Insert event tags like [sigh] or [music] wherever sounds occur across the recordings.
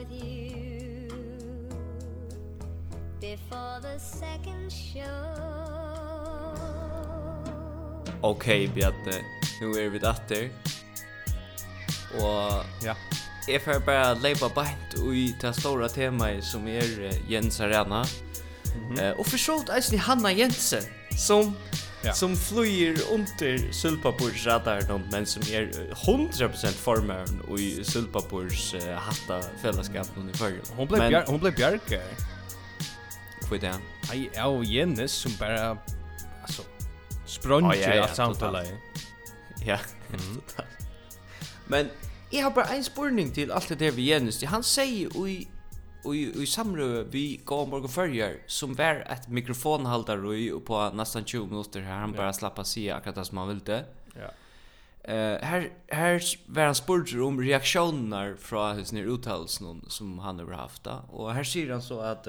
with you Before the second show Okej okay, Bjarne, nu är vi där Och ja Jag får bara leva beint i det stora temat som er Jens Arena. Mm -hmm. uh, og for så Hanna Jensen, som ja. som flyr under Sylpapurs radar men som är er 100% former i Sylpapurs uh, hatta fällskapen i förr. Hon blev men, bjar, hon blev Bjarke. Kvitt det? Aj, ja, og Jennes som bara alltså språngt oh, ja, ja, av samtalet. Ja, mm. Men jag har bara en spurning till allt det där vi Jennis. Han säger i i, i samrøve vi går Morgan Furrier som var ett mikrofonhalter i på nästan 20 minuter här han bara slappa sig akkurat det som han ville. Ja. Eh här här var han spurt om reaktioner från hans ner uttalelsen som han har haft då. och här säger han så att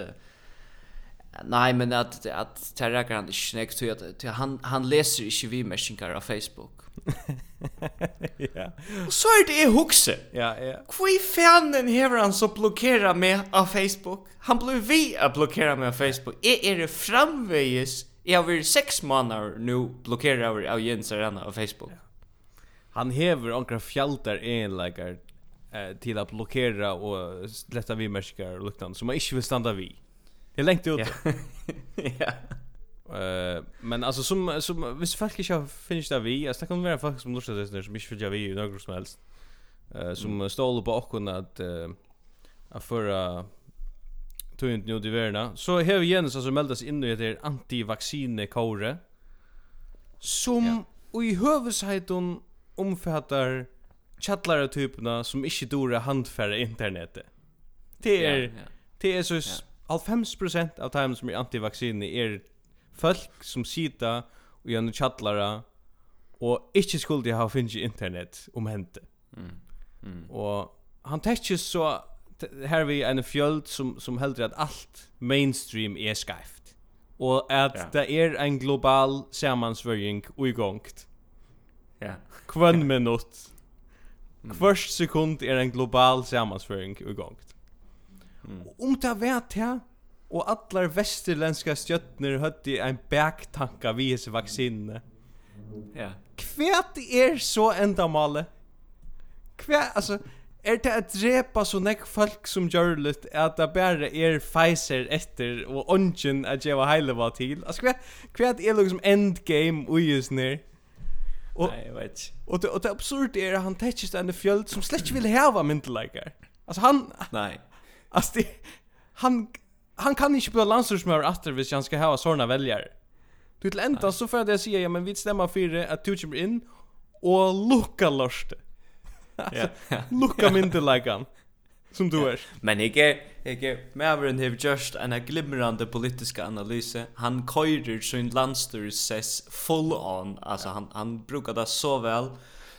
Nej men att att Terra kan inte snäcka så att han han läser inte vi messenger av Facebook. [laughs] ja. Och så är det huxe. Ja, ja. Kvi fanen hever han så blockera meg av Facebook. Han blev vi att blockera meg av Facebook. Jeg er det framväges? Jag vill sex månader nu blockera över av Jens Arena av Facebook. Ja. Han hever onkra fjältar enläggar eh till att blockera och släppa vi meshingar och liknande som man inte vill stanna vid. Det är längt ut. Ja. Eh men alltså som som visst folk inte finns där vi, alltså det kan vara folk som lustar det som inte vill vi vi några som helst. Eh som står på och att eh att förra tog inte nu det värna. Så har vi Jens alltså meldas in i det antivaccine kore. som ja. i hövsheiten omfattar chattlare typerna som inte dora handfärra internetet. Det är ja, ja. det är så 90% av dem som är antivacciner är folk som sitter och gör en chattlare och inte skulle ha finns internet om hente. Mm. Mm. Och han täcker så här vi en fjöld som som hällde at allt mainstream är skivt. Och att ja. det är en global sammansvärjning i igångt. Ja. Kvann minutt. Kvörst sekund är en global sammansvärjning och. Mm. Og om det vet jeg, og allar vestirlenska stjøtner høtti ein backtanka vi hese vaksinene. Ja. Kvært er så endamale. Kvært, altså, er det at drepa så nek folk som gjør litt, at det bare er Pfizer etter, og ongen at jeg var heile var til. Altså, kvært, kvært er liksom endgame uius nir. Og, Nei, jeg vet ikke. Og det, og det absurde er at han tekkist enn fjöld som slett ikke vil heva myndelager. Altså, han... Nei. Alltså det, han han kan inte bli landslagsmör efter hvis han ska ha såna väljare. Du till ända så för det säga ja men vi stämmer för att du kommer in och lucka lörste. Ja. Lucka mindre till han. Som du är. Men jag är jag är Maverick have just en glimrande politiska analyse. Han köjer sin landslagsess full on. Alltså han han brukar det så väl.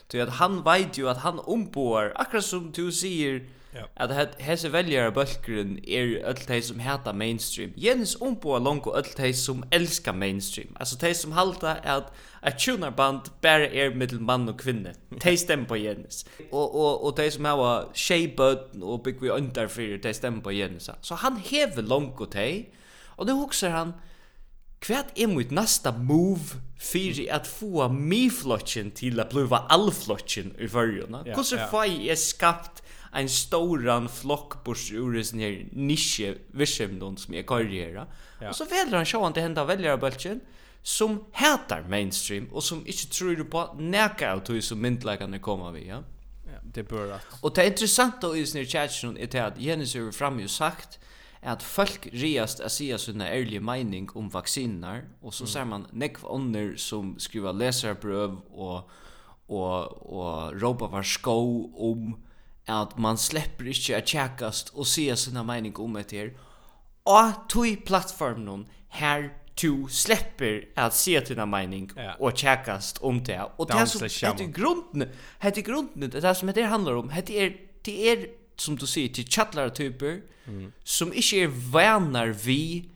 Du att han vet ju att han omboar akkurat som du säger Ja. Att hese väljare bulkren är öll de som hatar mainstream. Jens ombo långt och öll de som älskar mainstream. Alltså de som halta att tjunarband tunarband er är mittelman och kvinna. De stämmer på Jens. Och och och de som har shaped och big vi under för de stämmer på Jens. Så han hever långt och de. Och då huxar han Kvært er mot næsta move fyrir at fáa mi flotchen til at bliva all flotchen i førjuna. Ja, Kussu ja. fai er skapt en storan flock bors ur sin här nische vision som är karriär. Ja. Och så väljer han sjåan till hända väljare bulchen som hatar mainstream och som inte tror på näka av tog som myndläkarna kommer vi. Ja? ja, det bör att. Och det intressanta i sin här chatchen är att Jens har fram ju sagt at folk riast a sia sunna ærlig meining om vaksinar, og så mm. ser man nekv ånder som skriva leserbrøv og, og, og råpa var skå om at man släpper inte att tjäkast och se sina mening om det här. Och tog plattformen här du släpper att se dina mening ja. och tjäkast om det. Och det här som heter grunden, heter grunden, det här som heter handlar om, heter är, det är som du säger till chatlare typer mm. som inte är vänner vi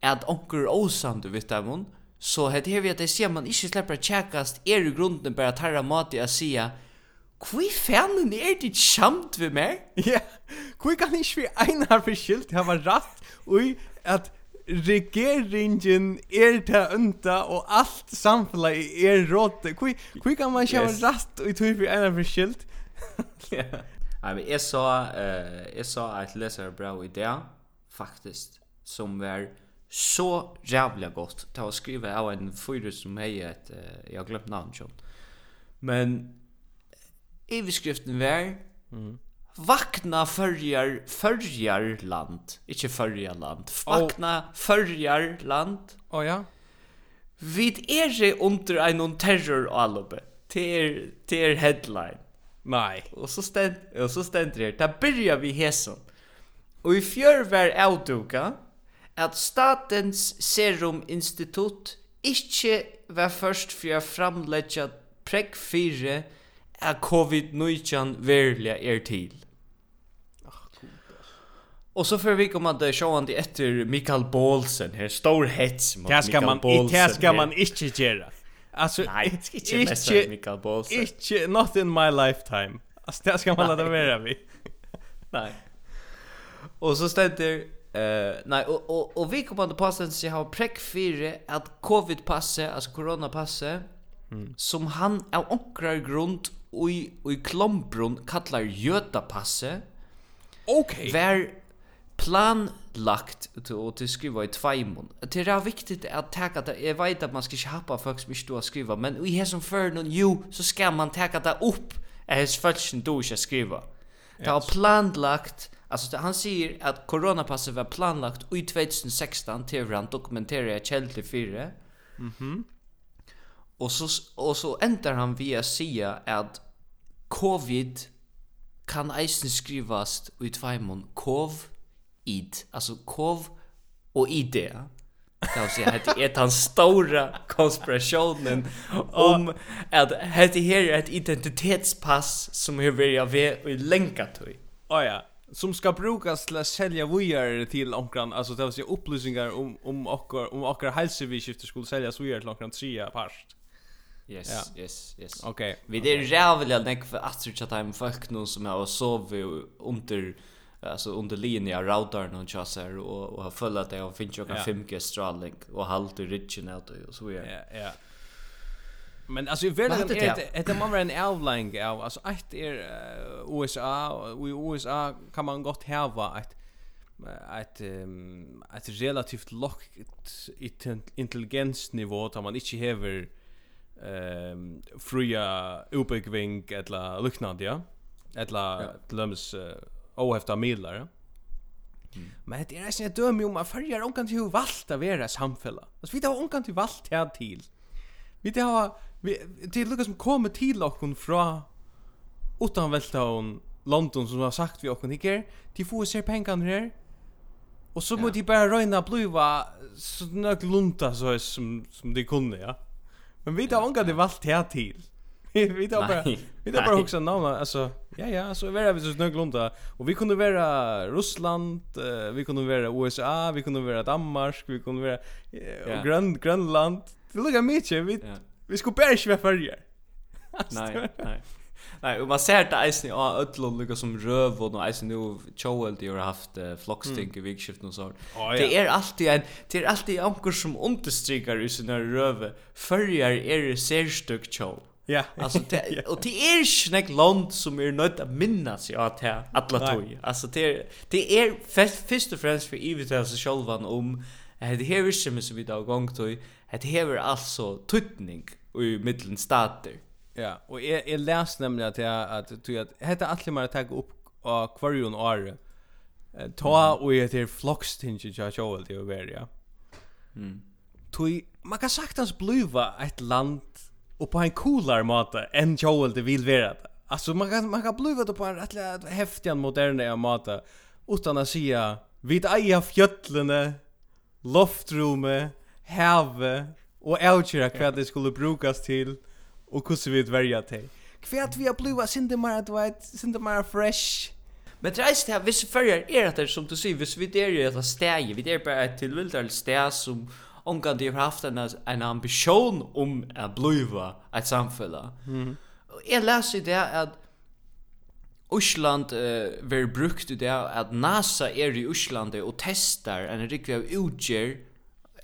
att onkel Osan du vet dem så heter det vi att det ser man inte släpper tjäkast är i grunden bara tarra mat i att säga Kvi fanen er dit kjamt vi meg? Ja, kvi kan ikke vi einar beskilt hava rætt ui at regeringen er ta unta og alt samfelaget er råte. Kvi, kvi kan man ikke yes. hava rætt ui tui vi einar beskilt? [laughs] ja. Nei, men jeg sa, uh, jeg sa et leserbrev i det, faktisk, som var så rævlig godt til å skrive av en fyrer som hei et, uh, jeg har glemt navn, John. Men Iverskriften var mm. Vakna förjar förjar land, inte förjar land. Vakna oh. förjar land. Åh oh, ja. Vid er är under en terror allobe. Ter ter headline. Nei. Och så stend, och så stend det Där börjar vi hesen. Och i fjör var avduka at Statens Serum Institut ikkje var først for å framlegge prekk 4 er COVID-19 verlig er til. Och så för vi kommer att showa det efter Mikael Bolsen här stor hets mot Mikael man, Bolsen. Det ska man inte göra. Alltså Nej, inte messa Mikael Bolsen. Inte not in my lifetime. Alltså det ska man lade være vi. nej. Och så ständer eh nej och och och vi kommer att passa att se har prick att covid passe alltså corona passe mm. som han av onkrar grund i i Klombrun kallar Götapasse. Okej. Okay. Var planlagt och till skriva i tvåimon. Det är viktigt att ta det jag vet att man ska inte hoppa folk som inte skriva men i här som för någon jo så ska man ta det upp är folk som då inte skriva. Det har planlagt Alltså han säger att coronapasset var planlagt i 2016 till han dokumenterar källor fyra. Mhm. Mm Och så och så ändrar han via sia att covid kan eisen skrivas ut tvåmon kov id alltså kov och id Kan säga att det är den stora konspirationen om att det här är ett identitetspass som hur vi av i länkat till. Oh, ja, som ska brukas till att sälja vidare till omkran, alltså det vill säga upplysningar om, om, okkar, om okkar hälsovidskifter skulle säljas vidare till omkran trea parst. Yes, ja. yes, yes. Okej. Okay. Vi det är jävligt näck för att så time med folk nu som har sovit under alltså under linjen av routern och chassar och och har följt att jag finns ju kan 5G strålning och halt i richen ut och så vidare. Ja, ja. Men alltså i världen är det det man var en outline av alltså ett är USA och i USA kan man gott häva ett ett ett relativt lågt intelligensnivå där man inte häver ehm fria uppbygging eller liknande ja. Eller ja. glöms uh, ohefta medlar. Ja? Men det är nästan ett döme om att färger hon kan till valta vara samfälla. Alltså vi tar hon kan till valt här till. Vi tar vi till lukka som kommer till och hon från utan välta hon London som har sagt vi och hon hickar till få se pengarna här. Och så ja. de bara röjna bliva så nöjt lunta så som, som de kunde, ja. Men vi tar ångat det valt här till. [laughs] vi tar bara vi tar bara också namn alltså ja ja så är vi så snygg lunda och vi kunde vara Ryssland uh, vi kunde vara USA vi kunde vara Danmark vi kunde vara uh, yeah. Grön Grönland det lukar mycket vi yeah. vi skulle bara inte vara färger. [laughs] nej nej Nej, och man ser det isen ja öllon lika som röv och nu nu Joel det har haft uh, flockstink i vikskift och så. Ja, Det är alltid en det är alltid ankor som understryker i sina röv förjar är särstök Joel. Ja. Alltså det [laughs] och det är snack land som är nöjd att minnas ja att här alla tog. Alltså det är det är först och främst för Ivitas själva om Det här är visste som vi då gång till. Det här är alltså tutning i mitten stater. Ja, og jeg, jeg les nemlig at jeg, at, at hette alle mer tagg opp av kvarjon år, ta og jeg til flokkstinget jag kjøl til å ja. Mm. Tui, man kan sagtans bliva et land og på en coolare måte enn Joel det vil være det. Alltså man kan man kan bliva det på en rätt häftig moderne måte utan att säga vid eja fjöllene, loftrummet, havet och outchira kvad det skulle brukas till och hur ska vi välja till? Kvart vi har blåa sindemar att vara sindemar fresh. Men det är det här, vissa färger är att det som du säger, vissa vi är ju ett steg, vi är bara ett tillvildare steg som omgå det har haft en, en ambition om att bliva ett samfälle. Mm. Och Jag läser det att Usland uh, ver brukt det at NASA er i Usland og testar en rikvi av utgjør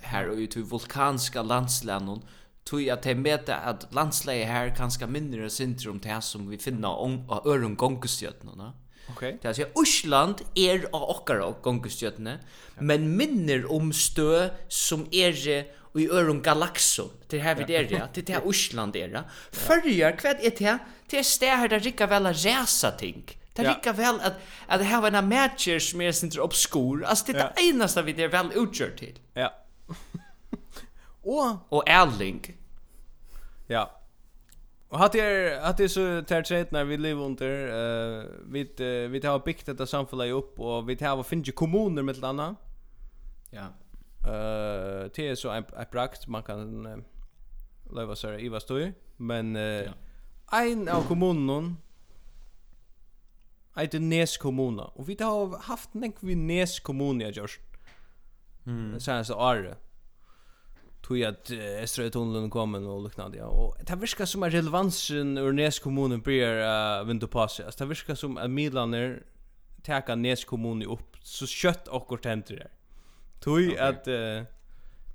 her og ut i vulkanska landslænden tog at jeg møte at landsleget her kanskje mindre syndrom om det som vi finner av øren gongestjøtene. Okay. Det er sier, Osland er av okkara gongestjøtene, men minner om stø som er i øren galaxon, til her vi er, ja, til det Osland er. Førjer, hva er det? Det er sted her der rikker vel å resa ting. Det er ikke vel at, at det her var en matcher som er sin obskur. Altså, det er det eneste vi er vel utgjør til. Ja. Och og Erling. Ja. Och hatt er hatt er så tärtret när vi lever under eh vi uh, vi har byggt detta samhälle upp och vi har finns kommuner med landa. Ja. Eh det är så en en prakt man kan uh, leva så i vad står men uh, ja. en av kommunen Eit Nes kommuna. Og vi har haft nek vi Nes kommuna, Josh. Mm. Senast året tog at uh, Estra tunneln kommer och liknande ja. Og det verkar som at relevansen ur Nes kommunen blir uh, vindu pass alltså det verkar som at Midlander teka Nes kommunen opp så kött okkur kort der. tog okay. uh,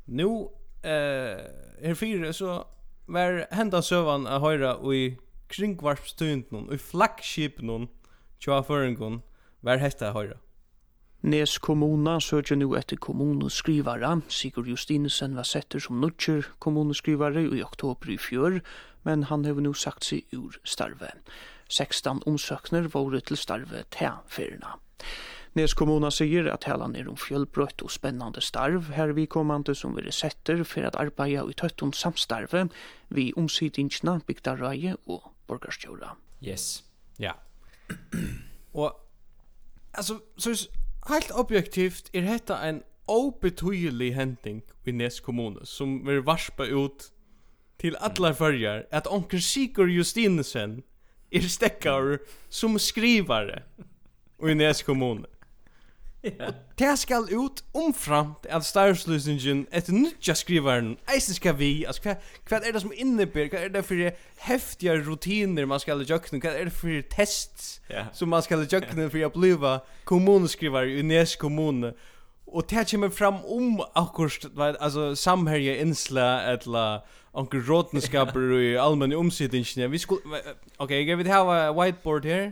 nu eh er fire så var henda sövan a høyra och i kringvarpstönt någon i flagship någon tjoa förringon var hästa høyra. Nes kommuna søkjer nu etter kommuneskrivare. Sigurd Justinesen var setter som nutcher kommuneskrivare i oktober i fjør, men han har nu sagt seg ur starve. 16 omsøkner våre til starve teaferna. Nes kommuna sier at helan er om fjølbrøtt og spennande starv her vi kommande som vi setter for at arbeida i tøttum samstarve vi omsidingsna bygdarraje og borgarstjora. Yes, ja. og altså, så helt objektivt er hetta ein obetydelig hending i Nes kommune som vil varspa ut til allar följar at onker Sigur Justinsen er stekkar som skrivare i Nes kommune. Det skal ut omframt at starslysningen etter nutja skrivaren eisen skal vi, altså hva, hva er det som innebär, hva er det for heftiga rutiner man skal jökna, hva er det for tests ja. som man skal jökna for å bliva kommuneskrivare i Nes kommune? Og det kommer fram om akkurat, altså samherje innsla eller anker [laughs] råtenskaper i allmenn omsidningen vi skulle, ok, jeg vil ha whiteboard her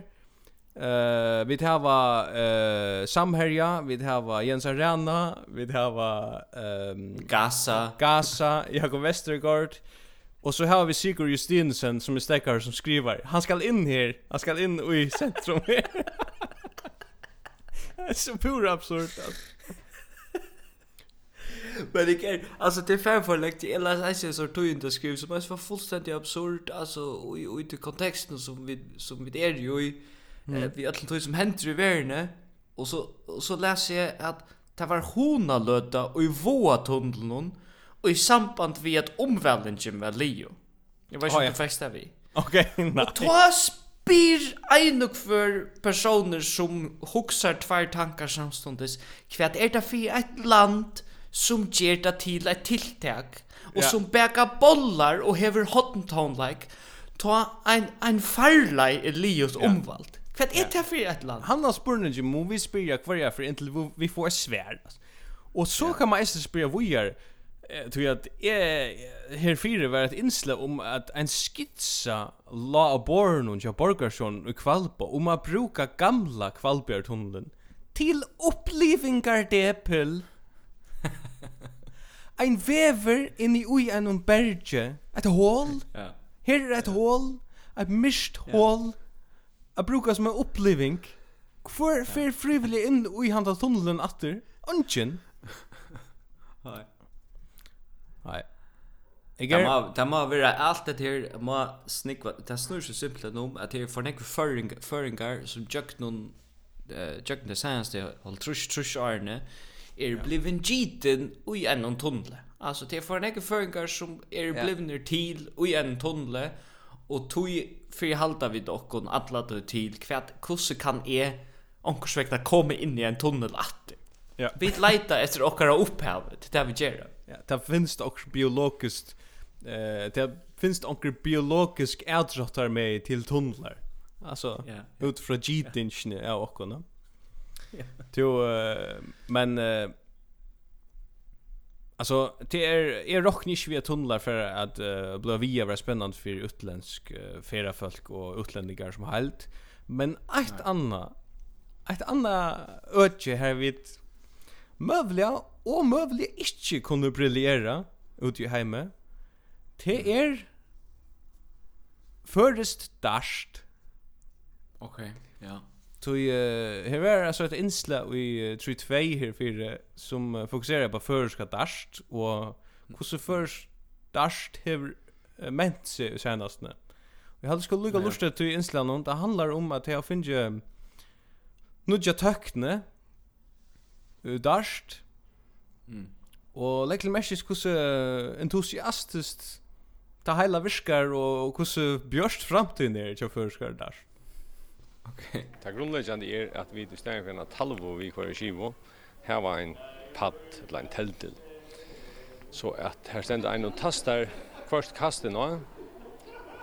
Eh vi hava eh Samherja, vi hava Jens Arena, vi hava ehm Gasa. Gasa, Jakob Westergaard. Och så har vi Sigurd Justinsen som är stäckare som skriver. Han ska in här. Han ska in i centrum här. [laughs] det är så pura absurt. Men det kan alltså det fan för läkt jag läser inte så tog inte skriv så men det var fullständigt absurt alltså i i kontexten som vi som vi är ju i eh, vi öll tog som händer i världen och så och så läser jag att det var hona löta och i våa tunneln och i samband við att omvälvningen var Leo. Jag vet inte oh, við. fästa vi. Okej, okay, nej. Og ta spyr ein og för personer som hugsar tvær tankar samstundes. Kvärt er det för ett land som ger det til ett tiltak og ja. som bägar bollar og häver hottentown like ta ein ein farlei Elias ja. omvalt. För det for et land. Han har spurningen må vi spyrja kvar for inntil vi får svär. Og så kan man istället spyrja vi är tror at jeg her fire var et inslag om at en skitsa la av borren og jag borgarsson och kvalpa om å bruka gamla kvalbjörtunneln til opplivingar depel. [laughs] Ein vever in i ui en berge, et hål, her er et hål, et mist hål, att bruka som en uppleving. Kvar för frivillig in i handa tunneln åter. Ungen. Hej. Hej. Jag er... Det må være alt det her må snikva, det snur så simpelt om at det er for nekve føring, føringar som jøk noen uh, jøk det senast det hold trusk trusk årene er bliven giten ui enn tunnle. Altså det er for nekve føringar som er blivner til ui enn tunnle og tog fyrir halda vi och alla då til kvärt hur kan e onkursvekta vekta inn i en tunnel att ja vi leita etter okkara upphavet det er vi gjerra. ja det finnes det biologiskt eh det finnes det onkel biologisk ärdratar med til tunnlar alltså ja, yeah, ut från gitinchen yeah. av och Ja. Jo, men Alltså det är är rock nisch via tunnlar för att uh, bli via vara spännande för utländsk uh, fera folk och utlänningar som helt. Men ett annat ett annat öde här vid mövliga och mövliga inte kunde briljera ut i hemme. Det är förrest dasht. Okej, okay, ja. Tui här var alltså ett inslag i uh, 32 här för som uh, fokuserar på förska dast och hur så först dast har ment sig senast nu. Vi hade skulle lukka lustet till inslagen och det handlar om att jag finner nudja tökne dast mm. og lekkel messis kusse entusiastiskt ta heila virkar og hvordan bjørst framtiden er til forskar dast Okej. Ta grundläggande er att vi til stedet for en talvo vi kvar i skivo här var en padd eller en teltil. Så att här ständer en och tastar först kasten då.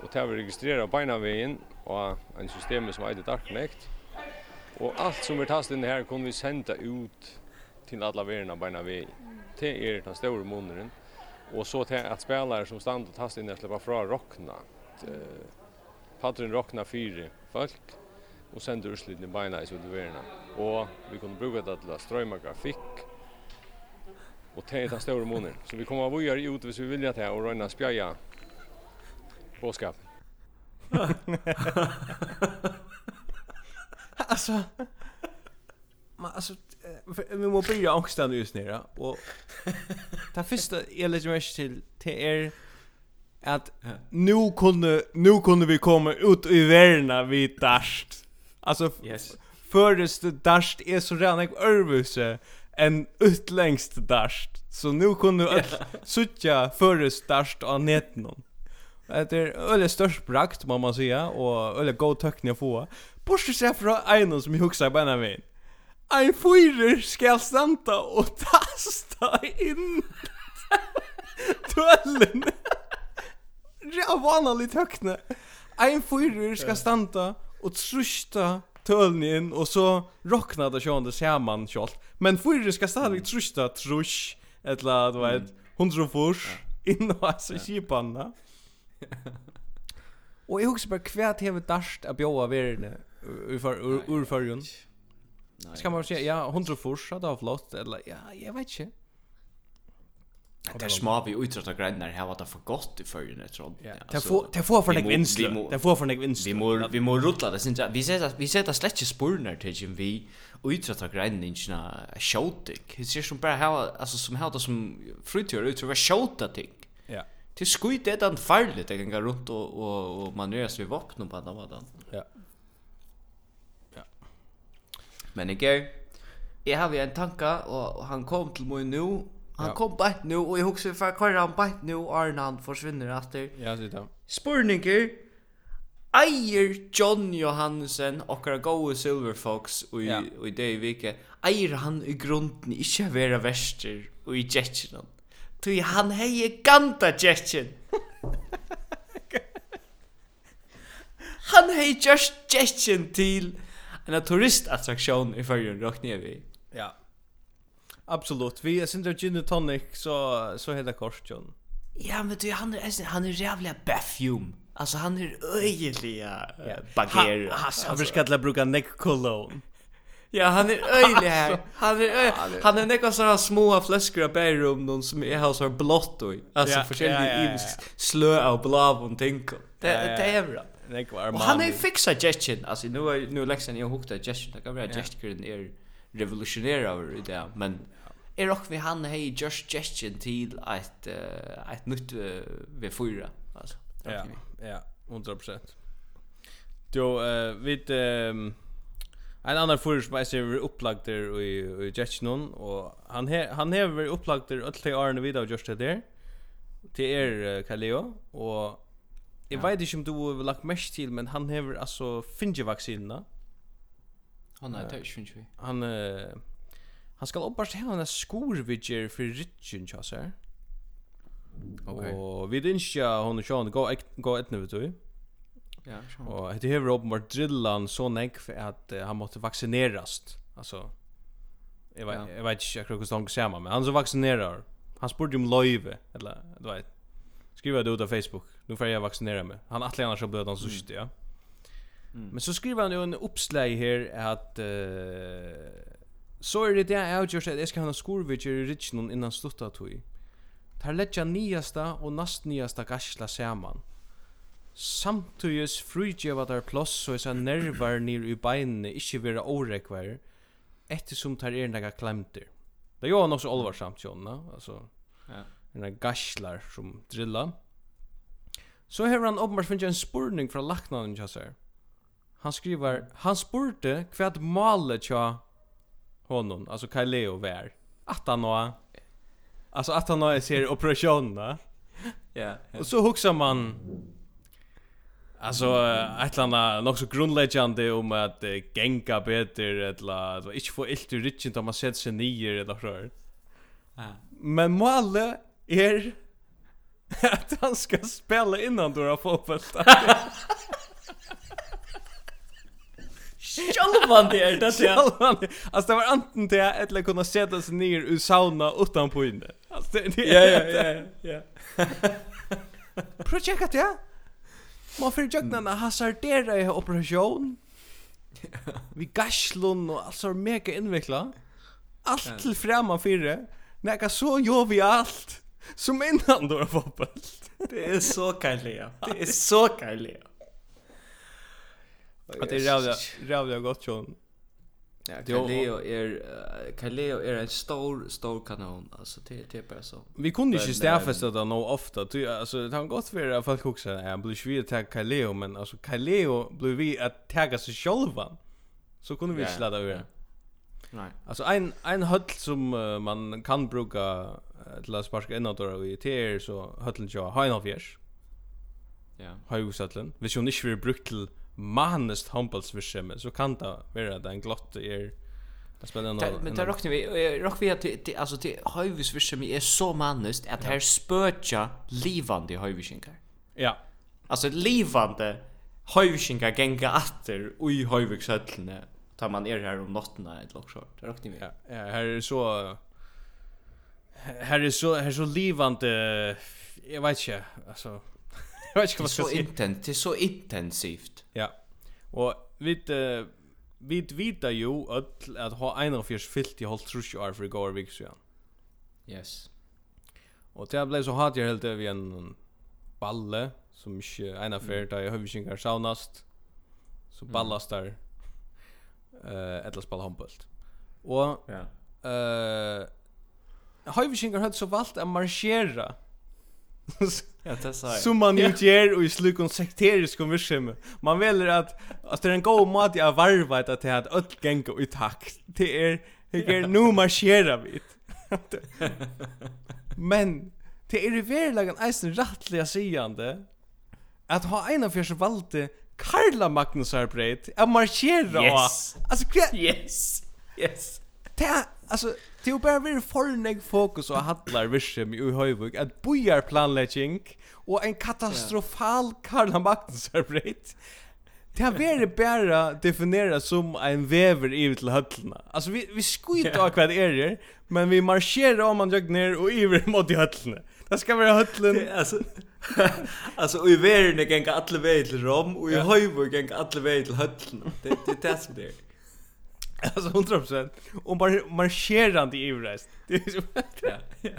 Och tar vi registrera beinavegen och en system som eitir Darknet. Och allt som vi tastar in här kunne vi sända ut till alla verna beinavegen. Det är den store måneden. Och så til att spelare som stannar och tastar in slipper fra rockna. Eh, Patrin rockna fyra folk og sender utslutning beina i verden. Og [laughs] vi kunne bruke det til å strøyme grafikk, og det er den store måneden. Så vi kommer å gjøre ut hvis vi vilja til å røyne spjaja påskap. alltså, man, alltså, vi måste börja ångstan just nu. Och det första jag lägger mig till, till er att nu kunde, nu kunde vi komma ut i världen vid darst. Alltså yes. förrest dasht är så redan en örvuse en utlängst dasht. Så nu kunde du yeah. suttja förrest dasht av neten. Det är öle störst brakt må man säga och öle god töckning att få. Borste sig från en som jag huxar på ena min. Ein fyrer skal standa og tasta inn [laughs] tøllen. Det er vanlig tøkne. Ein fyrer skal standa och trusta töln in och så rocknar det sjön det ser man. Men för ska stadigt trusta trusch eller du vet 100 fors in och så skipanna. Och jag också bara kvärt heve dast att bjóa verne ur ur Nej Ska man säga ja 100 fors hade av flott eller ja jag vet inte. Det är små vi utrata grannar här vad det för gott i förrän jag tror. Det får det får för något vinst. Det får för dig vinst. Vi må vi må rulla det syns vi ser vi ser att släcka spurnar till Jim vi utrata grannar inte skjutik. Det ser som bara här alltså som här som frutör ut så skjuta ting. Ja. Det skuit det den fallet det kan gå runt och och och man nös vi vapen på den vadan. Ja. Ja. Men igår jag har en tanka och han kom till mig nu Han ja. kom bänt nu och jag huxar för kvar han bänt nu Arnan försvinner efter. Ja, så det. Spurningar Eier John Johansen och our go Silver Fox och i ja. och i det vecka eier han i grunden inte vara värster och i jetchen. Ty han hejer ganta jetchen. [laughs] han hejer just jetchen till en turistattraktion i förrjun rocknar vi. Ja. Absolut. Vi är syndra gin och tonic så så heter Korsjon. Ja, men du han är han är jävla perfume. Alltså han är [laughs] Ja. bager. Han vill skalla bruka neck cologne. Ja, han är öjlig. Han är han är några sådana små flaskor av bärum någon som är här så blått och alltså förskilda i slö och blav och ting. Det det är bra. Det var man. Han är fixa gestion. Alltså nu nu läxan jag hukta gestion. Det kan vara gestion är revolutionerar i det, men är också vi han hej just gestion till att uh, att nytt uh, vi fyra alltså. Ja, ja, 100%. Jo, eh vid ehm en annan fyrir som jeg ser opplagter i, i Jetsunon, og han, he, han hever opplagter alle de årene videre just Josh der, til er, Kaleo, og jeg ja. vet ikke om du har lagt mest til, men han hever altså finje vaksinene, Han är touch vi. Han han ska uppbart ha en skorvidger för Richard Chaser. Okej. Och vi dinskja hon och sjån, gå gå ett vet du. Ja, Sean. Och det hever åpenbart drillan så näck för att han måste vaccineras. Alltså Jag vet, jag vet inte hur ser men han så vaccinerar. Han spurte om löjve, eller du vet. Skriva det ut av Facebook. Nu får jag vaccinera mig. Han att annars så blöd han så mm. ja. Men så skriver han jo en uppslag här att uh, så är det det jeg har gjort att jeg skal ha en skorvidger i Richen innan sluttat tog. Tar lägga nyaste og nast nyaste gasla saman. Samtidig frugeva der plås så er sånn nervar nir i beinene ikkje vera årekvar ettersom tar er nega klemter. Det gjør han også olvarsamt, Jonna, altså ja. nega gaslar som drilla. Så har han åpenbart finnes en spurning fra laknaden Jassar. Ja han skriver han spurte kvad målet tja honom alltså Kaileo vär att han har alltså att han har ser operationerna ja och så huxar man Alltså ett landa något så grundläggande om att uh, gänga bättre eller att inte få illt ur richen då man sätter sig nier eller så. Ja. Men målet är att [laughs] han ska spela innan då har fotboll. Sjálvan det er det Självande. Alltså det var antingen det eller kunna sätta sig ner ur sauna utan på inne. Alltså det det Ja ja ja ja. Projekt ja. Man får för jagna hasardera i operation. Vi gasslun og alt så mega innvikla. Allt til framan fyrre. Nega så gjør vi allt som innan du har var Det är så kallt. Det är så kallt. Att det är rävliga, rävliga gott John. Ja, Kaleo är Kaleo är en stor stor kanon alltså det det är bara så. Vi kunde inte stäffesta det nog ofta. Du alltså det har gått för att folk också är blir vi att ta Kaleo men alltså Kaleo blir vi att ta sig själva. Så kunde vi inte ladda över. Nej. Alltså en en höll som uh, man kan bruka uh, till att sparka inåt och i TR så höllen jag har en av Ja. Har ju Vi skulle inte bli brukt till manest humbles vischeme så kan det vara att en glott är Det spelar någon Men det rockar vi rock vi att alltså till höjvis som är så manest att här spötja livande höjvisingar. Ja. Alltså livande høyvikingar genga atter i høyvikshøllene tar man er här om natten ett lock short. Det rockar vi. Ja, Här är så här är så här är så livande jag vet inte alltså jag vet inte vad jag ska säga. Det är så intensivt. Ja. Och vi uh, vi vita ju att att ha en av fyrs fyllt i hållt trus ju är för går vik så Yes. Och det blev så hat jag helt över en balle som inte en affär där jag hövs inte saunast. Så ballast där. Eh ett eller spela handboll. Och ja. Eh uh, Høyvisingar så valt å marsjera ja, det sa jag. Som man ju gör och i slukon sekterisk konversation. Man väljer att att det är en god mat jag varva att det att öll gänga i takt. Det är det är nu marschera vi. [laughs] Men det är i verkligen en eisen rättliga sigande att ha en av fyrs valde Karla Magnus har att marschera. Yes. Alltså, yes. Yes. Det är alltså det är bara vi får fokus och hallar vischem i Höjvik att bojar planlegging och en katastrofal Karl Magnusarbrett. Det har varit bara definierat som en väver i till höllna. Alltså vi vi skjuter av kvad är det, men vi marscherar om man jag ner och [laughs] iver mot höllna. Det ska vara höllen. Alltså alltså [laughs] i världen gänga alla vägen till Rom och i Höjvik gänga alla vägen till höllna. Det det är det som det är. [laughs] Alltså 100%. Och bara marscherande i överrest. Ja.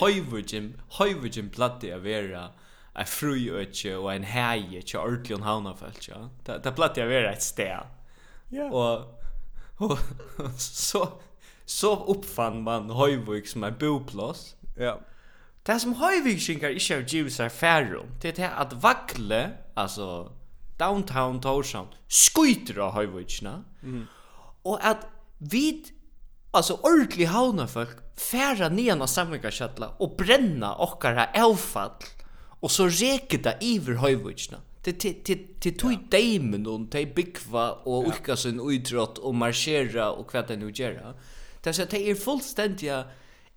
Høyvurgin, høyvurgin platti a vera a fruøtje og en heie til ordelig havnafelt, ja. Det, det platti a vera et sted. Ja. Og, og [laughs] så, så uppfann man Høyvurg som en boplås. Ja. Det som Høyvurg skinkar ikke av givet seg færum, det er at vakle, altså downtown Torshavn skøyter av høyvitsna. Mm. Og at vi altså ordentlig havna folk færa nian av samvingskjøtla og brenna okkara avfall og så reker det iver høyvitsna. Det det det det tog deimen og de byggva og ulka sin utrott og marschera og kvat det nu gera. Det så det er fullstendiga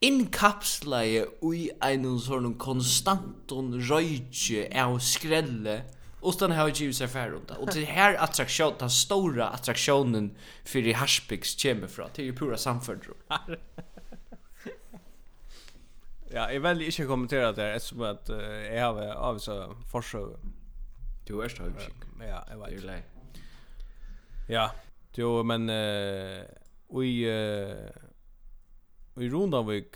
inkapsla i en sånn konstant røyke av skrelle utan har ju sig för runt. Och det här attraktion, den stora attraktionen för i Harsbygds kommer från. Det är ju pura samförd. ja, jag väljer inte kommentera det här eftersom att uh, jag har avvisat forsög. Du är så högsik. Ja, jag vet. Det är Ja, jo, men uh, vi... uh, i Rundavik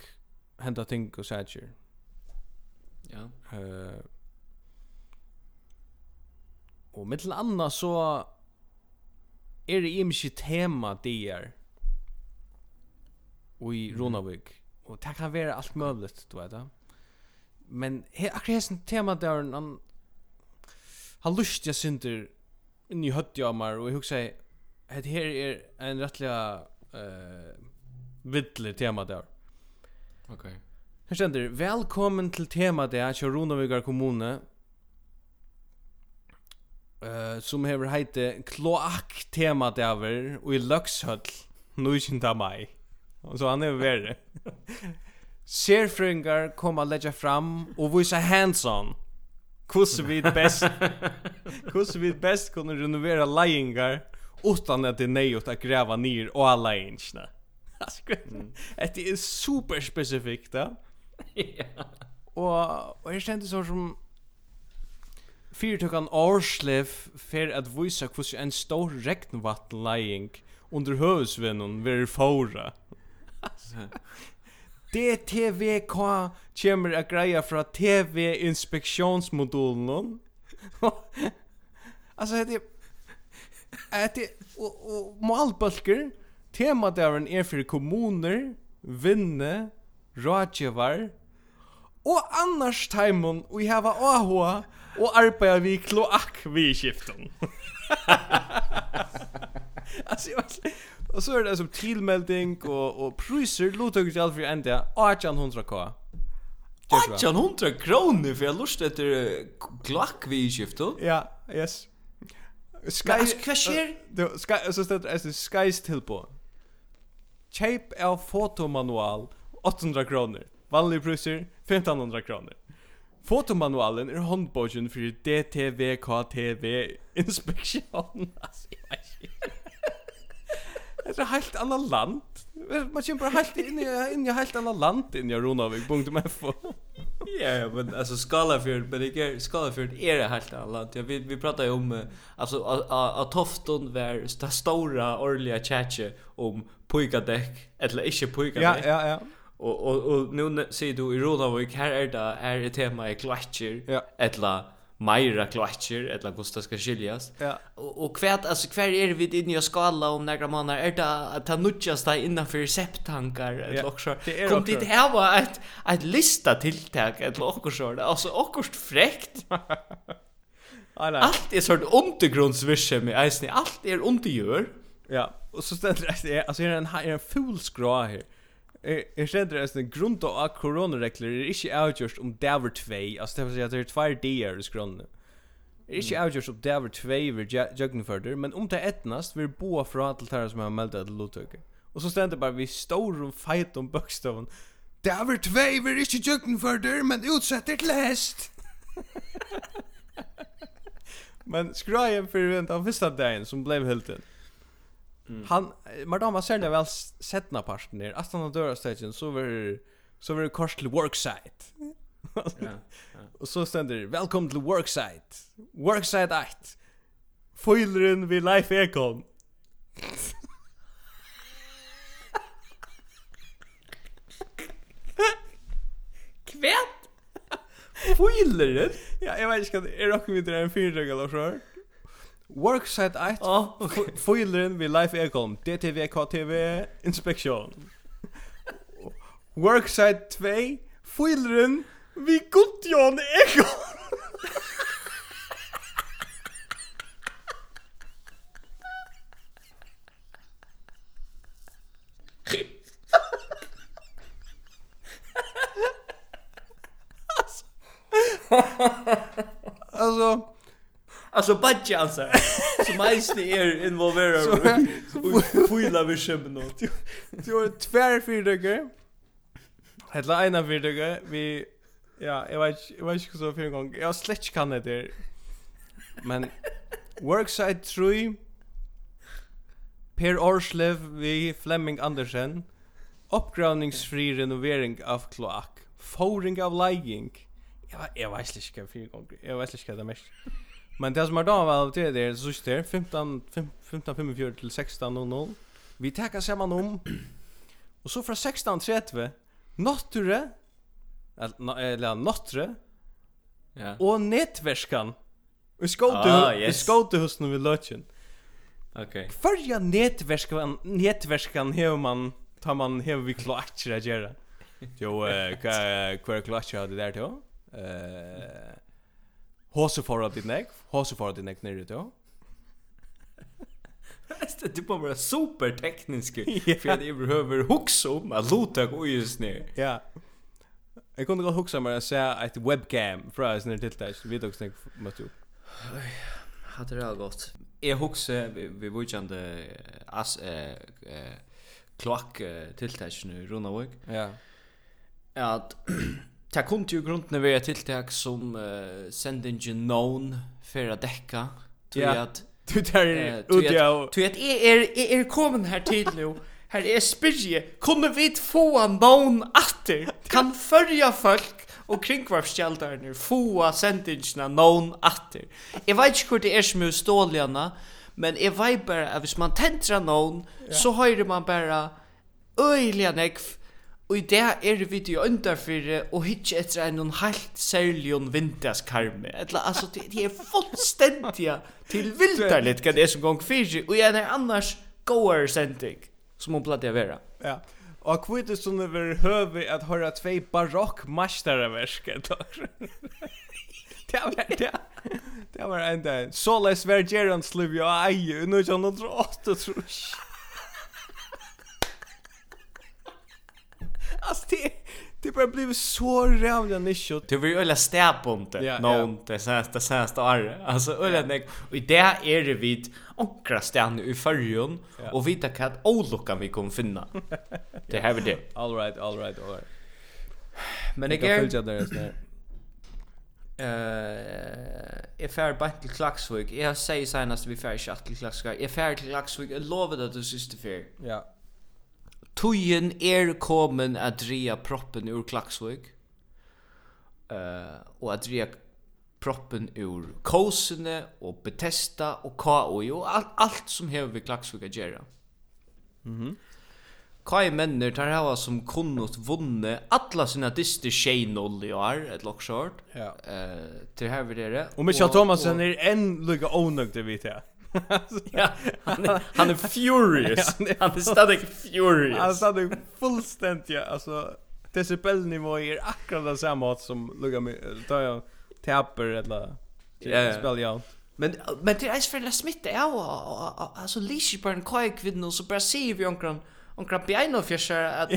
händer ting och säger. Ja. Eh Och med till andra så er det imshi tema där. Och i Ronavik. Og det kan være alt möjligt, du vet. det. Men he, akkurat hessen tema där han han lustiga synder in i höttjamar och jag huxar det här är en rättliga eh vittlig tema där. Okej. Okay. Här ständer välkommen till tema där i Ronavigar kommune uh, som hever heite Kloak tema daver og i Løkshøll 19. mai. Og så han er verre. Serfrøyngar kom a leggja fram og vise hands-on hvordan vi best hvordan vi best kunne renovera lejingar utan at det er nøyot at gräva ner og alla inchna. Det är superspecifikt. Ja. Och, och jag kände så som Fyrtøkan Årslev fer at vise hvordan en stor regnvattleing under høvesvennen vil fora. [laughs] DTVK kommer a greia fra TV-inspeksjonsmodulen. [laughs] altså, det er... Det. Og, og malbølger, temadøren er for kommuner, vinne, rådgjøver, og annars teimen, og jeg har og arbetar vi kloak vi skiften. [laughs] alltså og så er det som tilmelding og, og priser låter ju allt for ända 1800k. 800 kronor för jag lust efter kloak vi skiften. Ja, yes. Sky Cashier. Det sky, så står det Skys tilpå Kjeip av fotomanual 800 kroner Vanlig priser 1500 kroner Fotomanualen er håndbogen for DTVKTV inspektion. Alltså, [laughs] [laughs] Det er helt annat land. Man kommer bara helt inn i inn i helt annat land inn i Ronavik.fo. [laughs] Ja, men alltså Skalafjord, men det är Skalafjord är det helt annat land. Ja, vi vi pratar ju om alltså att Tofton var stora årliga chatche om pojkadäck eller inte pojkadäck. Ja, ja, ja. Och och och nu ser du i Rodavik här är det här är tema i klatcher ja. etla Myra klatcher etla Gustav ska skiljas. Ja. Och och kvärt alltså kvar är vi inne i skala om några månader är det att ta nutjas där innan för septankar eller också. Kom dit här var ett ett lista tilltag eller också så alltså också fräckt. [laughs] Allt är sort undergrundsvische med eisen. Allt är undergör. Ja. Och så ständer det alltså är en är en full skra här. Jeg kjenner det en grunn av at koronaregler er ikke avgjørst om det var tvei, altså det vil si at det er tvær dier i skronen. Det er ikke avgjørst om det var tvei vi jøgnfører, men om det er etnast vi er boa fra til tæra som har meldet til lottøkker. Og så stender bare vi står og feit om bøkstaven. Det var tvei vi ikke jøgnfører, men utsetter til hest! [laughs] [laughs] men skrajen fyrir den første dagen som blev hulten. Mm. Han Madame var sälja väl setna partner. Att han dör stagen så var så var det kors till worksite. ja, ja. Och så ständer välkommen till worksite. Worksite 8. Foilren vi Life Econ. Kvärt. Foilren? Ja, jag vet inte, är det också vidare en fyrdrag eller så? Worksite 1 oh, okay. Foileren vid Life Ekholm DTV KTV Inspektion Worksite 2 Foileren vid Gudjon Ekholm [laughs] Alltså Alltså budget alltså. [laughs] Som mestni er involverar och fylla vi skämmen åt. Du har tvär fyrdöcker. Hela ena fyrdöcker. Vi, ja, jag vet inte, jag vet inte så för en gång. Jag slett kan det där. Men, Workside 3, Per Orslev vi Flemming Andersen, uppgravningsfri renovering av kloak, Fåring av legging. Jag, jag vet inte hva fyrdöcker. Jeg vet ikke hva det er mest. Men det som er da var til det er så sist 15.45 til 16.00. Vi tackar sammen om. Og så fra 16.30, Notture, eller Notture, ja. og Netverskan. Vi skåte ah, yes. vi skåte hos nu vi løtjen. Okej. Okay. Förja nätverskan nätverskan man tar man hevur vi klart det där. Jo, eh kvar klart det der til? Eh Hose for at nek, hose for at nek nere då. Det är typ bara superteknisk för att det behöver huxa om att låta gå just ner. Ja. Jag kunde gå huxa mig att säga ett webcam från sån här tilltäck. Vi tog snäck mot upp. Hade det gått. Jag huxa vi vujande as eh klock tilltäck nu runda. Ja. Att [clears throat] Ta kom til grunden av et tiltak som uh, sendingen known for å dekke. Ja, du tar ut ja. Du vet, jeg er, jeg er kommet her til nå. Her er spyrje, kunne vi få en atter? Kan følge folk og kringvarpskjelderne få sendingene known atter? Jeg vet ikke hvor det er som er ståligene, men jeg vet bare at hvis man tenter known, yeah. så hører man bare øyelig nekv Og i det er vi til underfyrre og hitje etter en helt særlig vinterskarme. Etla, altså, det, det er fullstendig til vildarligt, hva det er som gong fyrir, og jeg er annars goer sending, som hun platt jeg vera. Ja, og hva er det som er ver høve at høyra tvei barokk masterverk? Det [laughs] var det. Det var enda. Så les vergeran liv jo ei, nu er jeg noe Alltså det det bara blev så rävla nischot. Det var ju ölla stäpunt någon det senaste senaste år. Alltså ölla nek och i det är det vid onkra stjärn i förrjun och vita kat olyckan vi kommer finna. Det här är det. [laughs] All right, all right, all right. Men det är fullt där där. Eh, är färd bant till Klaxvik. Jag säger senast vi färd till Klaxvik. Är färd till Klaxvik. Jag lovar att du syster för. Ja. Tøyen er kommen at dreja proppen ur Klaksvøk. Uh, og at dreja proppen ur Kåsene og Betesta og K.O.I. og alt, alt som hever vi Klaksvøk at gjøre. Mhm. Kai menner tar hava som kunnot vunne alla sina dyster 2-0 i år, et lockshort. Ja. Eh, uh, til her videre. Og Michael Thomasen er en lukka onøgd, det vet. [laughs] ja, han är, han är [laughs] furious. han är stadig furious. Han är stadig fullständigt, ja. Alltså, decibelnivå är akkurat det samma som lugga mig. Tar jag tapper eller yeah. spel jag. Men men det är för att smitta ja alltså Lishiburn Kajk vid nu så bara ser vi onkran omkring Piano och Fischer att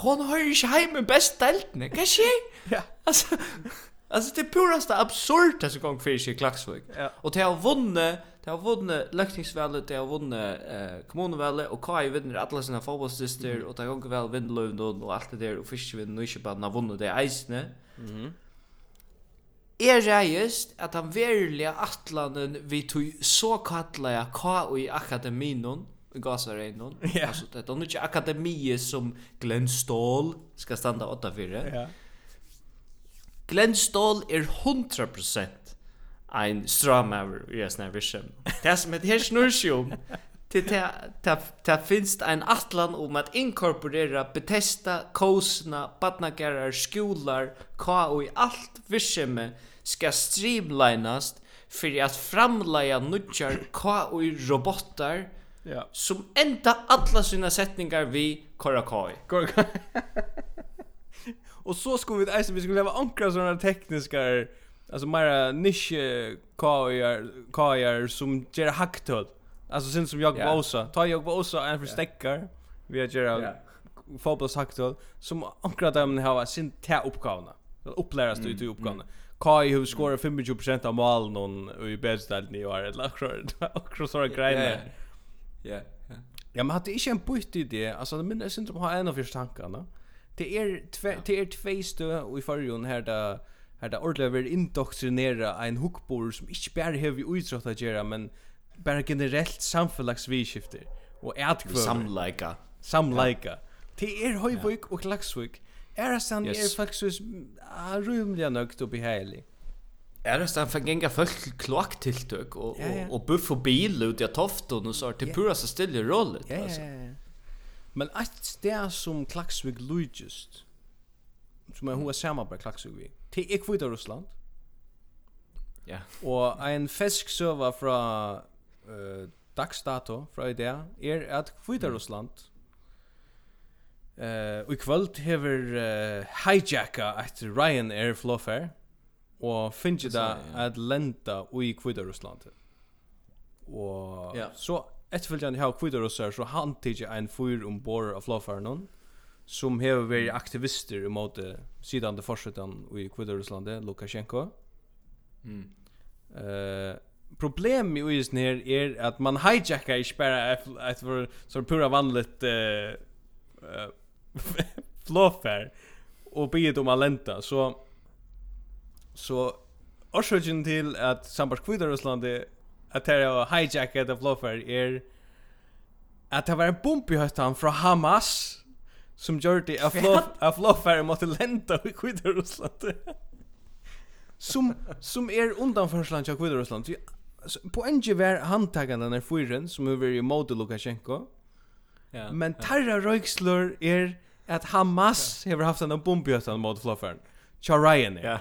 hon har ju hem bäst deltne. Kanske? Ja. Alltså Alltså det puraste absurda som gång för sig Klaxvik. Ja. Och det har vunnit, det har vunnit lökningsvalet, det har vunnit eh kommunvalet och Kai vinner alla sina fotbollsdistrikt mm. och det har gått väl Vindelöv då och allt det där och Fiske vinner och inte bara när vunnit det isne. Mhm. Er reist at han verilig atlanen vi tog så kallega KU i akademinon i Gazareinon. Yeah. altså det er ikke akademiet som Glenn Ståhl skal standa åtta fyrir, Ja. Yeah. Glenn Stoll er 100% ein stramaver i yes, snær vision. Det som heter Snursjum det ta finst ein atlan om at inkorporera Bethesda, Kosna, Badnagerar, skolar, ka og i alt virksemme skal streamlinast fyrir at framleia nudjar ka og i robotar ja. som enda alla sina setningar vi kora ka. Och så skulle vi alltså vi skulle ha ankra sådana tekniska alltså mera nisch kajar kajar som ger hacktull. Alltså sen som jag yeah. bosa. Ta jag bosa en förstäckar. Vi har ger yeah. fotbollshacktull som ankra dem har sin tä uppgavna. Uppläras du till uppgavna. Kai hur skorar 25 av målen någon i bädstället i år eller akkurat så grejer. Ja. Ja, men hade inte en bytt idé. Alltså det minns inte om har en av första tankarna det är det är två stö och i förrjon här där här där ordla vill indoktrinera en hookbor som inte bara har vi utrott att göra men bara generellt samfällagsviskifte och ätkvör samlika samlika det är höjvik och laxvik är sen är faktiskt rymliga nökt och behärlig Er det stann för gänga folk kloaktiltök och och och buff och bil ut i tofton och så det ja. pura så stille rollet alltså. Ja ja ja. Men ett sted som Klaksvik lujtjust, som er hoa samarbeid Klaksvik vi, til er kvita Russland. Ja. Og ein fesk søva fra uh, dagsdato, fra idea, er at kvita Russland, Uh, og i kvöld hever uh, hijacka et Ryanair flåfer og finnje da at lenda ui kvida Russland og yeah. så efterfølgende har kvitter så han tidsi ein fyr ombord av flåfaren som hever veri aktivister imot sidan det forsetan i kvitter Lukashenko. Mm. Uh, problem i isen her er at man hijackar ikke bare et for så pura vanligt [laughs] uh, uh, flåfær og bygget om alenta så så Orsøkjen til at sambarskvidar Ruslandi att det var hijackat av blåfärg är att det var en bomb i höstan från Hamas som gjør det av flå att mot lenta i Kvitt-Ryssland. som som är undanförsland av Kvitt-Ryssland. På en var handtagande när fyren som är i mode Lukashenko. Ja. Men Tarra Röykslor är att Hamas har haft en bomb i höstan mot flåfärgen. Charayan. Ja.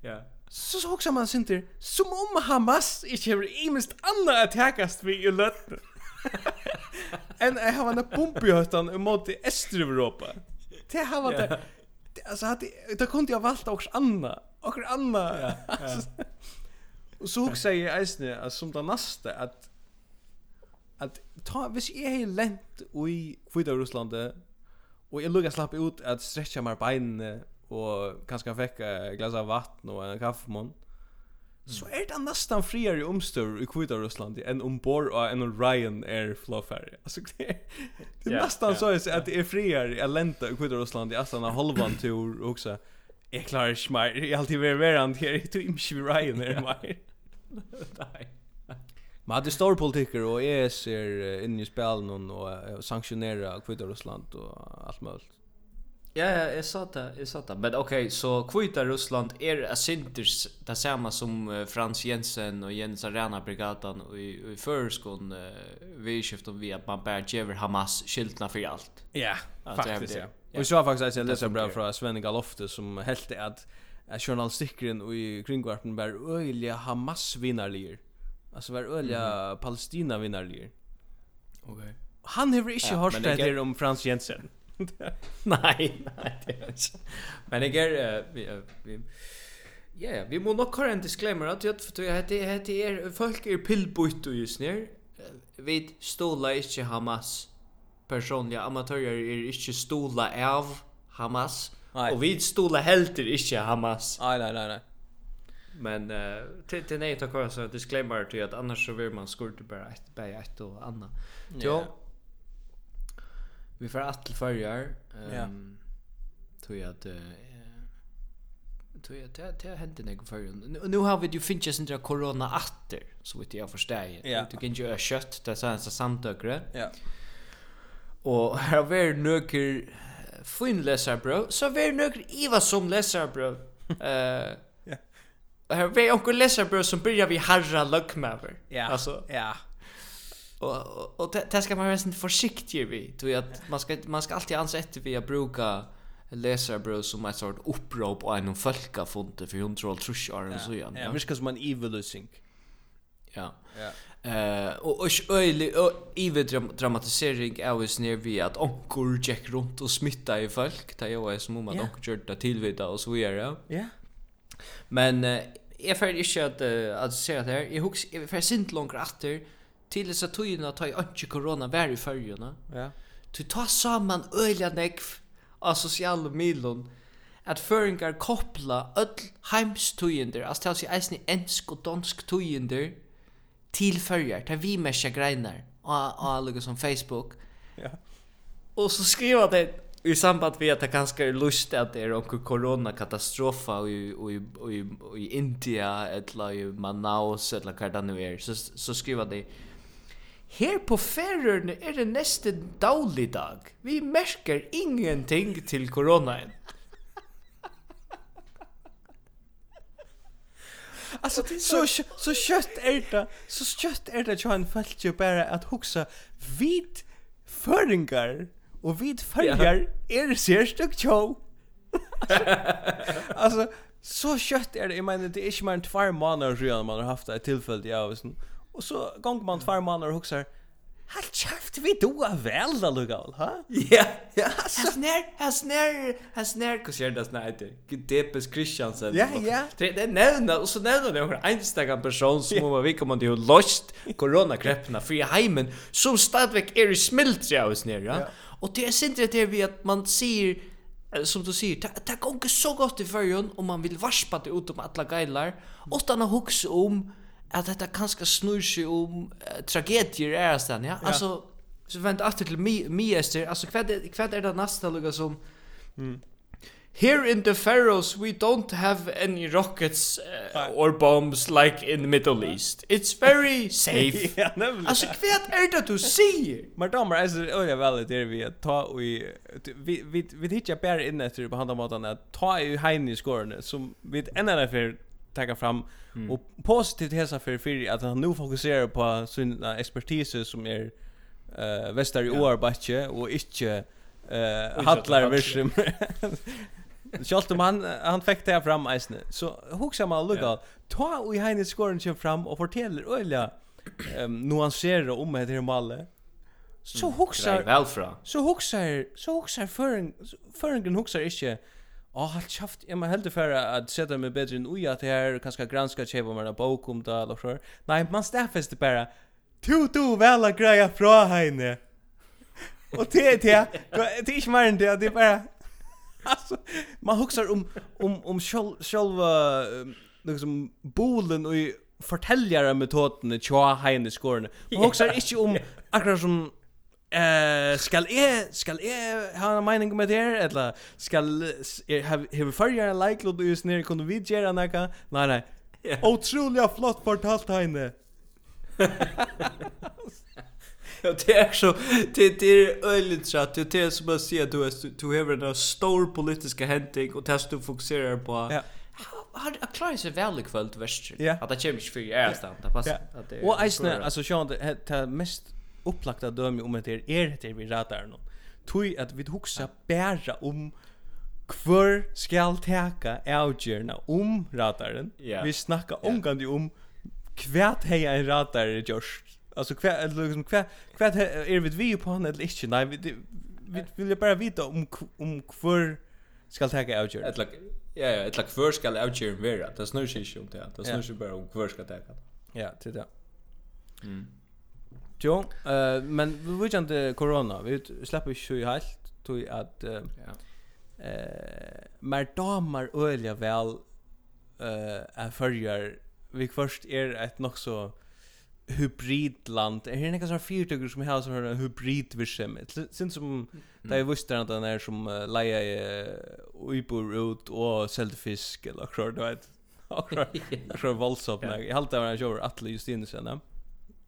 Ja så så också man synter som om Hamas inte har imest andra attackast vi i lötten. [laughs] en jag har en pump i hötan mot Östeuropa. Det har varit det alltså hade det kunde jag valt också Anna och Anna. Ja. [laughs] Och så också säger Eisne att som det nästa att att ta vis är lent i Kvitar Russland och jag lukar slapp ut att stretcha mig benen och kanske fick ett glas av vatten och en kaffemun. Så är det nästan friare omstör i Kvita Russland än ombord och en Ryan Air Flowferry. Alltså det är, det är yeah, nästan yeah, så att det är friare att länta i Kvita Russland i Aslan av halvan tur också. Jag klarar inte mer. Jag har alltid varit verand här. Jag tror inte vi Ryan är mer. [laughs] Nej. Men det stor politiker och ES är inne i spelen och sanktionerar Kvita Russland och allt möjligt. Ja, ja, jag sa det, jag sa det. Men okej, okay, så kvita Ryssland är er asinters det samma som uh, Frans Jensen och Jens Arena brigadan och i, i förskon uh, vi skiftar vi att man bär gever Hamas skyltna för allt. Ja, faktiskt ja. ja. Och så har faktiskt jag läst bra från Sven Galofte som helt att att journalistikken i kringvarpen bär öliga Hamas vinnarlier. Alltså var öliga mm -hmm. Palestina vinnarlier. Okej. Okay. Han har inte ja, hört det här om Frans Jensen. [laughs] nej, nej det är inte. Men jag är vi vi Ja, vi må nok ha en disclaimer at jeg heter heter er folk er pillbutt og just nær. Vi stola ikke Hamas personliga amatörer er ikke stola av Hamas. Nei. Og vi stola helter ikke Hamas. Nei, nei, nei, nei. Men uh, till till nej tack vare så disclaimer till att annars så vill man skurta bara ett bara ett och annat. Jo, Vi får att till förjar. Ehm tror jag att eh tror jag det det hände något förr. Nu nu har vi ju finches inte corona åter så vet jag förstår. Ja. Du kan ju kött det så här samtökre. Ja. Och här var nöker fin läsare bro. Så var nöker Eva som läsare bro. [laughs] Eh Ja. Här var onkel läsare bro som börjar vi harra luck Ja. Alltså. Ja och och det ska man vara sen försiktig vi tror att man ska man ska alltid ansätta via bruka läsa bro som ett sort upprop och en folka fonte för hon tror trusch är så igen. Ja, visst kan man evil. Ja. Ja. Eh och och öli och evil dramatisering är ju snär vi att onkel Jack runt och smitta i folk. Det är ju som om att onkel gjort det tillvita och så vidare. Ja. Men jag för inte att att se det här. Jag hooks för sint långt efter till dessa tøyna ta i anki corona var i färjorna. Ja. Du tar samman öliga nekv av sociala milon at føringar koppla öll heimstøyender, altså til å si eisen i ensk og dansk tøyender, til førjar, til vi merskja greinar, og alle som Facebook. Ja. Og så skriva det i samband med at det ganske er lust at det er onkur koronakatastrofa i, i, i, i India, eller i Manaus, eller hva det nu er, så, så skriva det Her på ferien er det nesten daglig dag. Vi merker ingenting til koronaen. [laughs] Alltså så så, så kött är det. Så kött är det Johan fällt ju bara att huxa vid föringar och vid följar är det ser särskilt show. Alltså så kött är det. Jag menar det är inte mer än två månader sedan man har haft ett tillfälle i avsen. Och så gång man två månader och huxar Halt käft vi då väl då lugga ha? [laughs] Ja, ja. Hasner, hasner, hasner kusjer das näte. Gedepes Christiansen. Ja, ja. Det nämner och så nämner det en enstaka person som var vi kommer till lost corona kreppna för i hemmen som stadväck är i smilt jag ner, ja. Och det är synd det vi att man ser som du sier, det, det går ikke så godt i førjen om man vil varspa det ut om alle geilar, og den har om at detta kanskje snur sig om uh, tragedier är sen, ja? ja. Alltså, så vent åter till mi, mi ester, alltså kvad, kvad är det nästa lugga som... Mm. Here in the Faroes we don't have any rockets uh, or bombs like in the Middle East. It's very [laughs] safe. ja, nämligen. Alltså kvad är det du säger? Men damer, alltså öliga väl det vi att ta vi vi vi hittar bär in efter på handa matan att ta i hejn i skårene som vi en för tagga fram mm. och positivt hälsa för för att han nu fokuserar på sin expertis som är eh uh, väster i Årbache och inte eh hallar vision. [laughs] Sjalt om han han fick det fram eisne. Så huxar man lugga. Ta och i henne skoren kör fram och fortæller öliga ehm nuanserar om det här malle. Så huxar väl fra. Så huxar så huxar för en för en huxar inte Åh, oh, halt schafft, jag man helt för att sätta mig bättre än oja till här, kanskje granska tjejer om en bok om det eller så. Nei, man stafest det bara. Tu tu väl att greja fra heine. Og det er det, det er ikke mer enn det, det er bara... Alltså, man huxar om, om, om själva liksom, bolen och fortäljare metoden i tjoa henne i. Man huxar inte om akkurat som Eh, uh, skal jeg, skal jeg ha en mening med det her, eller skal jeg have førjere en like lot just nere, kunne vi gjøre naka. Nei, nei. Yeah. Otroliga flott fortalt heine. [laughs] Ja, det är så det är öligt så att det är som att säga att du du har en stor politiska händing och test du fokuserar på ja. har jag klarar sig väl ikväll till väster. Att det kommer inte för jag är stanna. Pass. Och Eisner alltså Sean det mest upplagda dømi om at det er det vi ratar någon. Tui at vi hugsa bæra om hver skal teka avgjørna om rataren. Yeah. Vi snakka omgandi om hva hei en radar er gjørst. Altså hva, liksom, hva, hva er vi vi på han eller ikke? Nei, vi, vi vil bara vita om, om hver skal teka avgjørna. lag ja, ja, etla hver skal avgjørna vera. Det snur sig ikke om det. Det snur seg bare om hver skal teka. Ja, til det. Mm. Jo, eh men vi vet inte corona. Vi släpper ju ju helt tog att eh eh mer damer öliga väl eh är förjar vi först är ett nog så hybridland. Är det några sån fyrtyger som har sån här hybridvirsem? Sen som det är visst att den är som leja i uibor ut och säljer fisk eller akkurat, du vet. Akkurat, [laughs] akkurat våldsamt. Jag har alltid varit en kör, Atle Justinsen. Yes.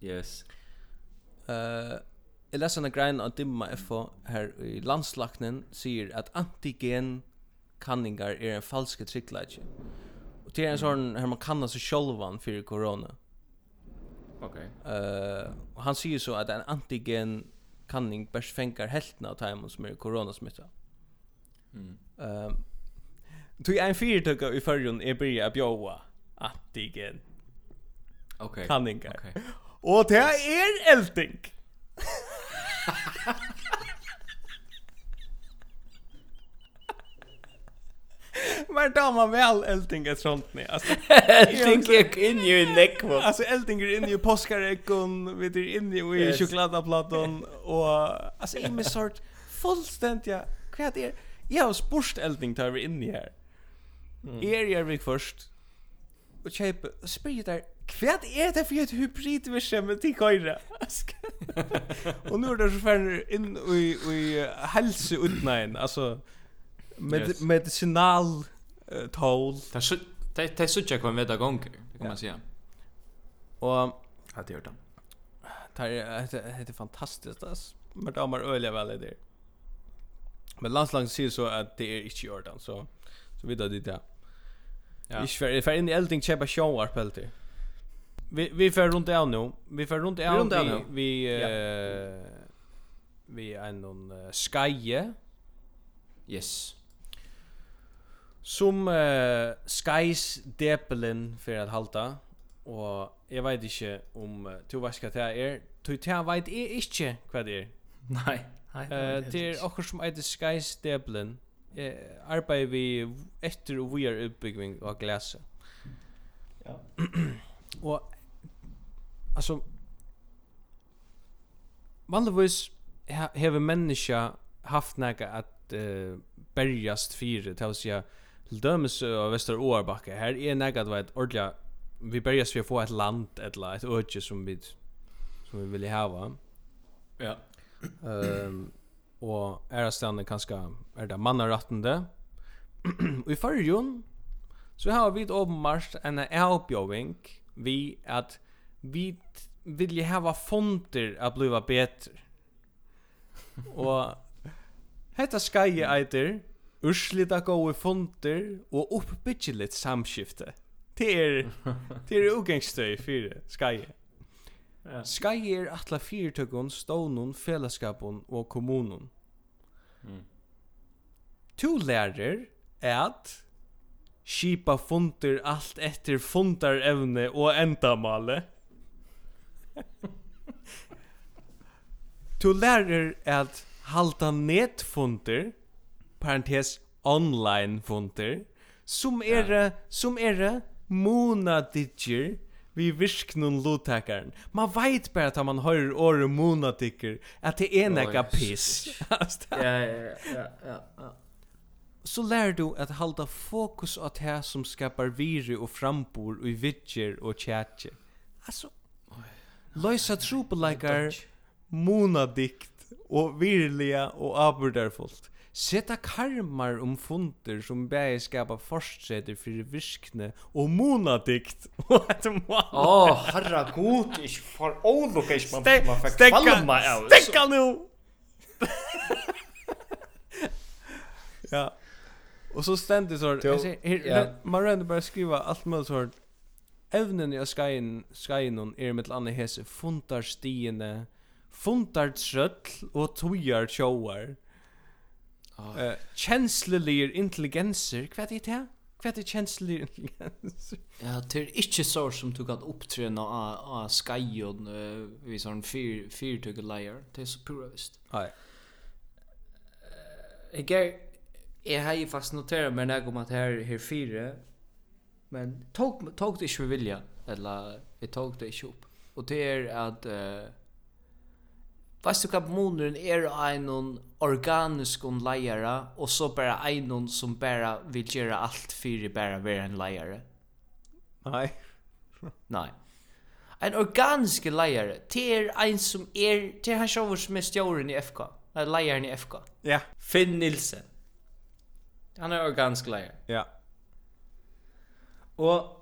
Yes. Uh, jeg leser en grein av Dimma FO her i landslaknen sier at antigen kanningar er en falske tryggleidje. Og det er en sånn her man kanna seg sjolvan fyrir korona. Okay. Uh, og han sier så at en antigen kanning bærs fengar heltna av taimun som er koronasmitta. Mm. Uh, Tog ein fyrtøkka i fyrrjun er byrja bjóa antigen okay. kanningar. Okay. Og det er elding. Men da man vel elding er sånt ni. Alltså elding in ju i nekvo. Alltså elding är inne i påskarekon, vi är inne i yes. chokladaplattan och alltså i med sort fullständigt ja. Kvad är jag har spurst elding tar vi in i här. Er jag vi först och köpa og spyr är det för ett hybrid for et hybridvirksomhet til køyre? [laughs] og nå det så för in i, i hälsa uten en, alltså med, yes. medicinal uh, tål. Det det sånn ikke hva en vet av kan man säga. och Har det gjør det. Det er fantastiskt alltså Men det er øyelig veldig det Men landslaget sier så att det är inte i så, så vidare det där. Ja. Ich fer fer in die elding chepa show up helt. Vi vi fer runt där nu. Vi för runt där vi vi eh vi en någon uh, skaje. Yes. Som uh, skajs depelen för att halta och jag vet inte om uh, du vet vad det är. Du tar vet är inte vad det är. Nej. Eh det är också som heter skajs depelen eh, arbeid vi etter og vi er utbygging av glese. Ja. [clears throat] og, altså, vanligvis hever menneska haft nega at uh, berjast fyrir, til å si, til dømes av Vestar Åarbakka, her er nega at vet, ordentlig vi berjast fyrir å få et land, eller et økje som vi, som vi vil hava. Ja. Um, og ærastene kanskje er det mannarettende. [clears throat] og i fargen så har vi åpenbart en avbjøving vi at vi vilja hava fonter at bliva betre. [laughs] og hetta skai eitir urslita gói fonter og uppbyggjilit samskifte. Det er [laughs] det er ugangstøy fyrir skai. Ja. Skai er atla fyrtøkken, stånen, fellesskapen og kommunen. Mm. Tu lærer at skipa fundir alt etter fundarevne og endamale. tu lærer at halda netfundir, parentes online fundir, som er, ja. som er, mona digger, vi virknun lotakaren. Man veit bara att man hör år monatiker att det är näka piss. ja, ja, ja, ja, ja. Så lär du att hålla fokus åt det som skapar viri och frambor och vidger och tjatje. Alltså, lösa tropelajkar, monadikt och virliga och abordarfullt. Seta karmar om funder som bæði skapa fortsetter fyrir virkne og monadikt. Åh, oh, herra god, ich for olukka ich man fikk kvalma. av. Stekka nu! ja. Og så stendig så, yeah. man rønner bare skriva alt mulig så, evnen i skajen, skajen er mitt lande hese funtar fundartrøll og tojar tjåar. Eh, känslolier intelligenser, vad är det? Vad är känslolier intelligenser? Ja, det är inte så som du kan uppträna av av skajon uh, vi sån fyr fyrtyg layer. Det är så pura visst. Nej. Jag är jag har ju fast noterat men jag kommer att här här fyra men tog tog det inte vilja eller jag tog det inte upp. Och det är att Uh, Vet du hva måneren er en organisk om leiere, og så bare en som bare vil gjøre alt fyrir bare være en leiere? Nei. Nei. En organisk leiere, det er ein som er, det er han sjåver som er stjåren i FK, eller leieren i FK. Ja. Finn Nilsen. Han er organisk leier. Ja. Og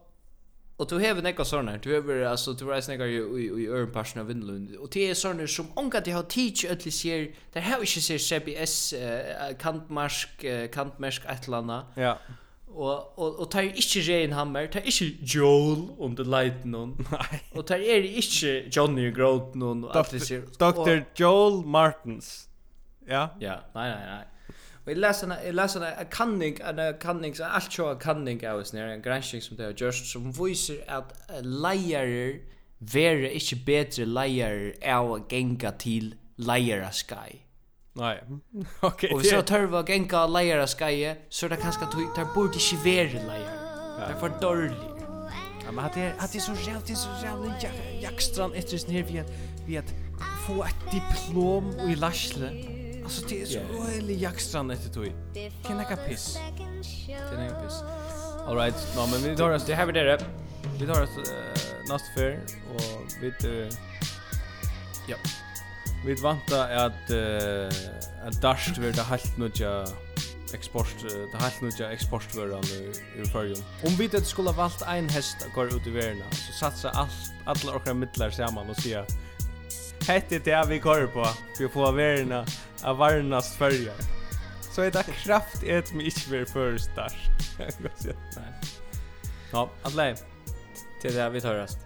Og du hever nekka sånne, Du hever, altså, du har några i i øren passion av vindlund, og det er sånne som anka de har teach öll sier, der har ikke sier CBS kantmask kantmask atlanna. Ja. Og og og tar ikki Rein Hammer, tar ikki Joel und leiten hon. Nei. Og tar er ikki Johnny Groten hon, og alt det Dr. Joel Martins. Ja. Ja, nei nei nei. Och jag läser en, jag läser en, kanning, en kanning, en allt så kanning av oss när en granskning som det har gjort som visar att lejare vere inte bättre lejare av att gänga till lejare sky. Nej. Okej. Och så tar vi att gänga lejare sky så det kanske tar, tar bort inte vere lejare. Det är för dåligt. Ja, men det är, det är så jävligt, det är så jävligt jakstran efter sin här vid att, vid att få ett diplom i Lashle. Alltså det är så öjlig jackstrand efter tog. Kan jag piss? Kan jag piss? All right, no, men vi tar oss, det här vi det där. Vi tar oss uh, nästa för och vi uh, ja. Vi vantar att uh, att dasht vill det helt nudja export det helt nudja exportvaran i förjun. Om vi det skulle valt en häst att gå ut i världen så satsa allt alla orkar mittlar samman och se Hette det vi går på. for å få värna av varnast färger. Så är det kraft ett mig inte för för stark. Nej. Ja, att lägga. Till det här vi tar röst.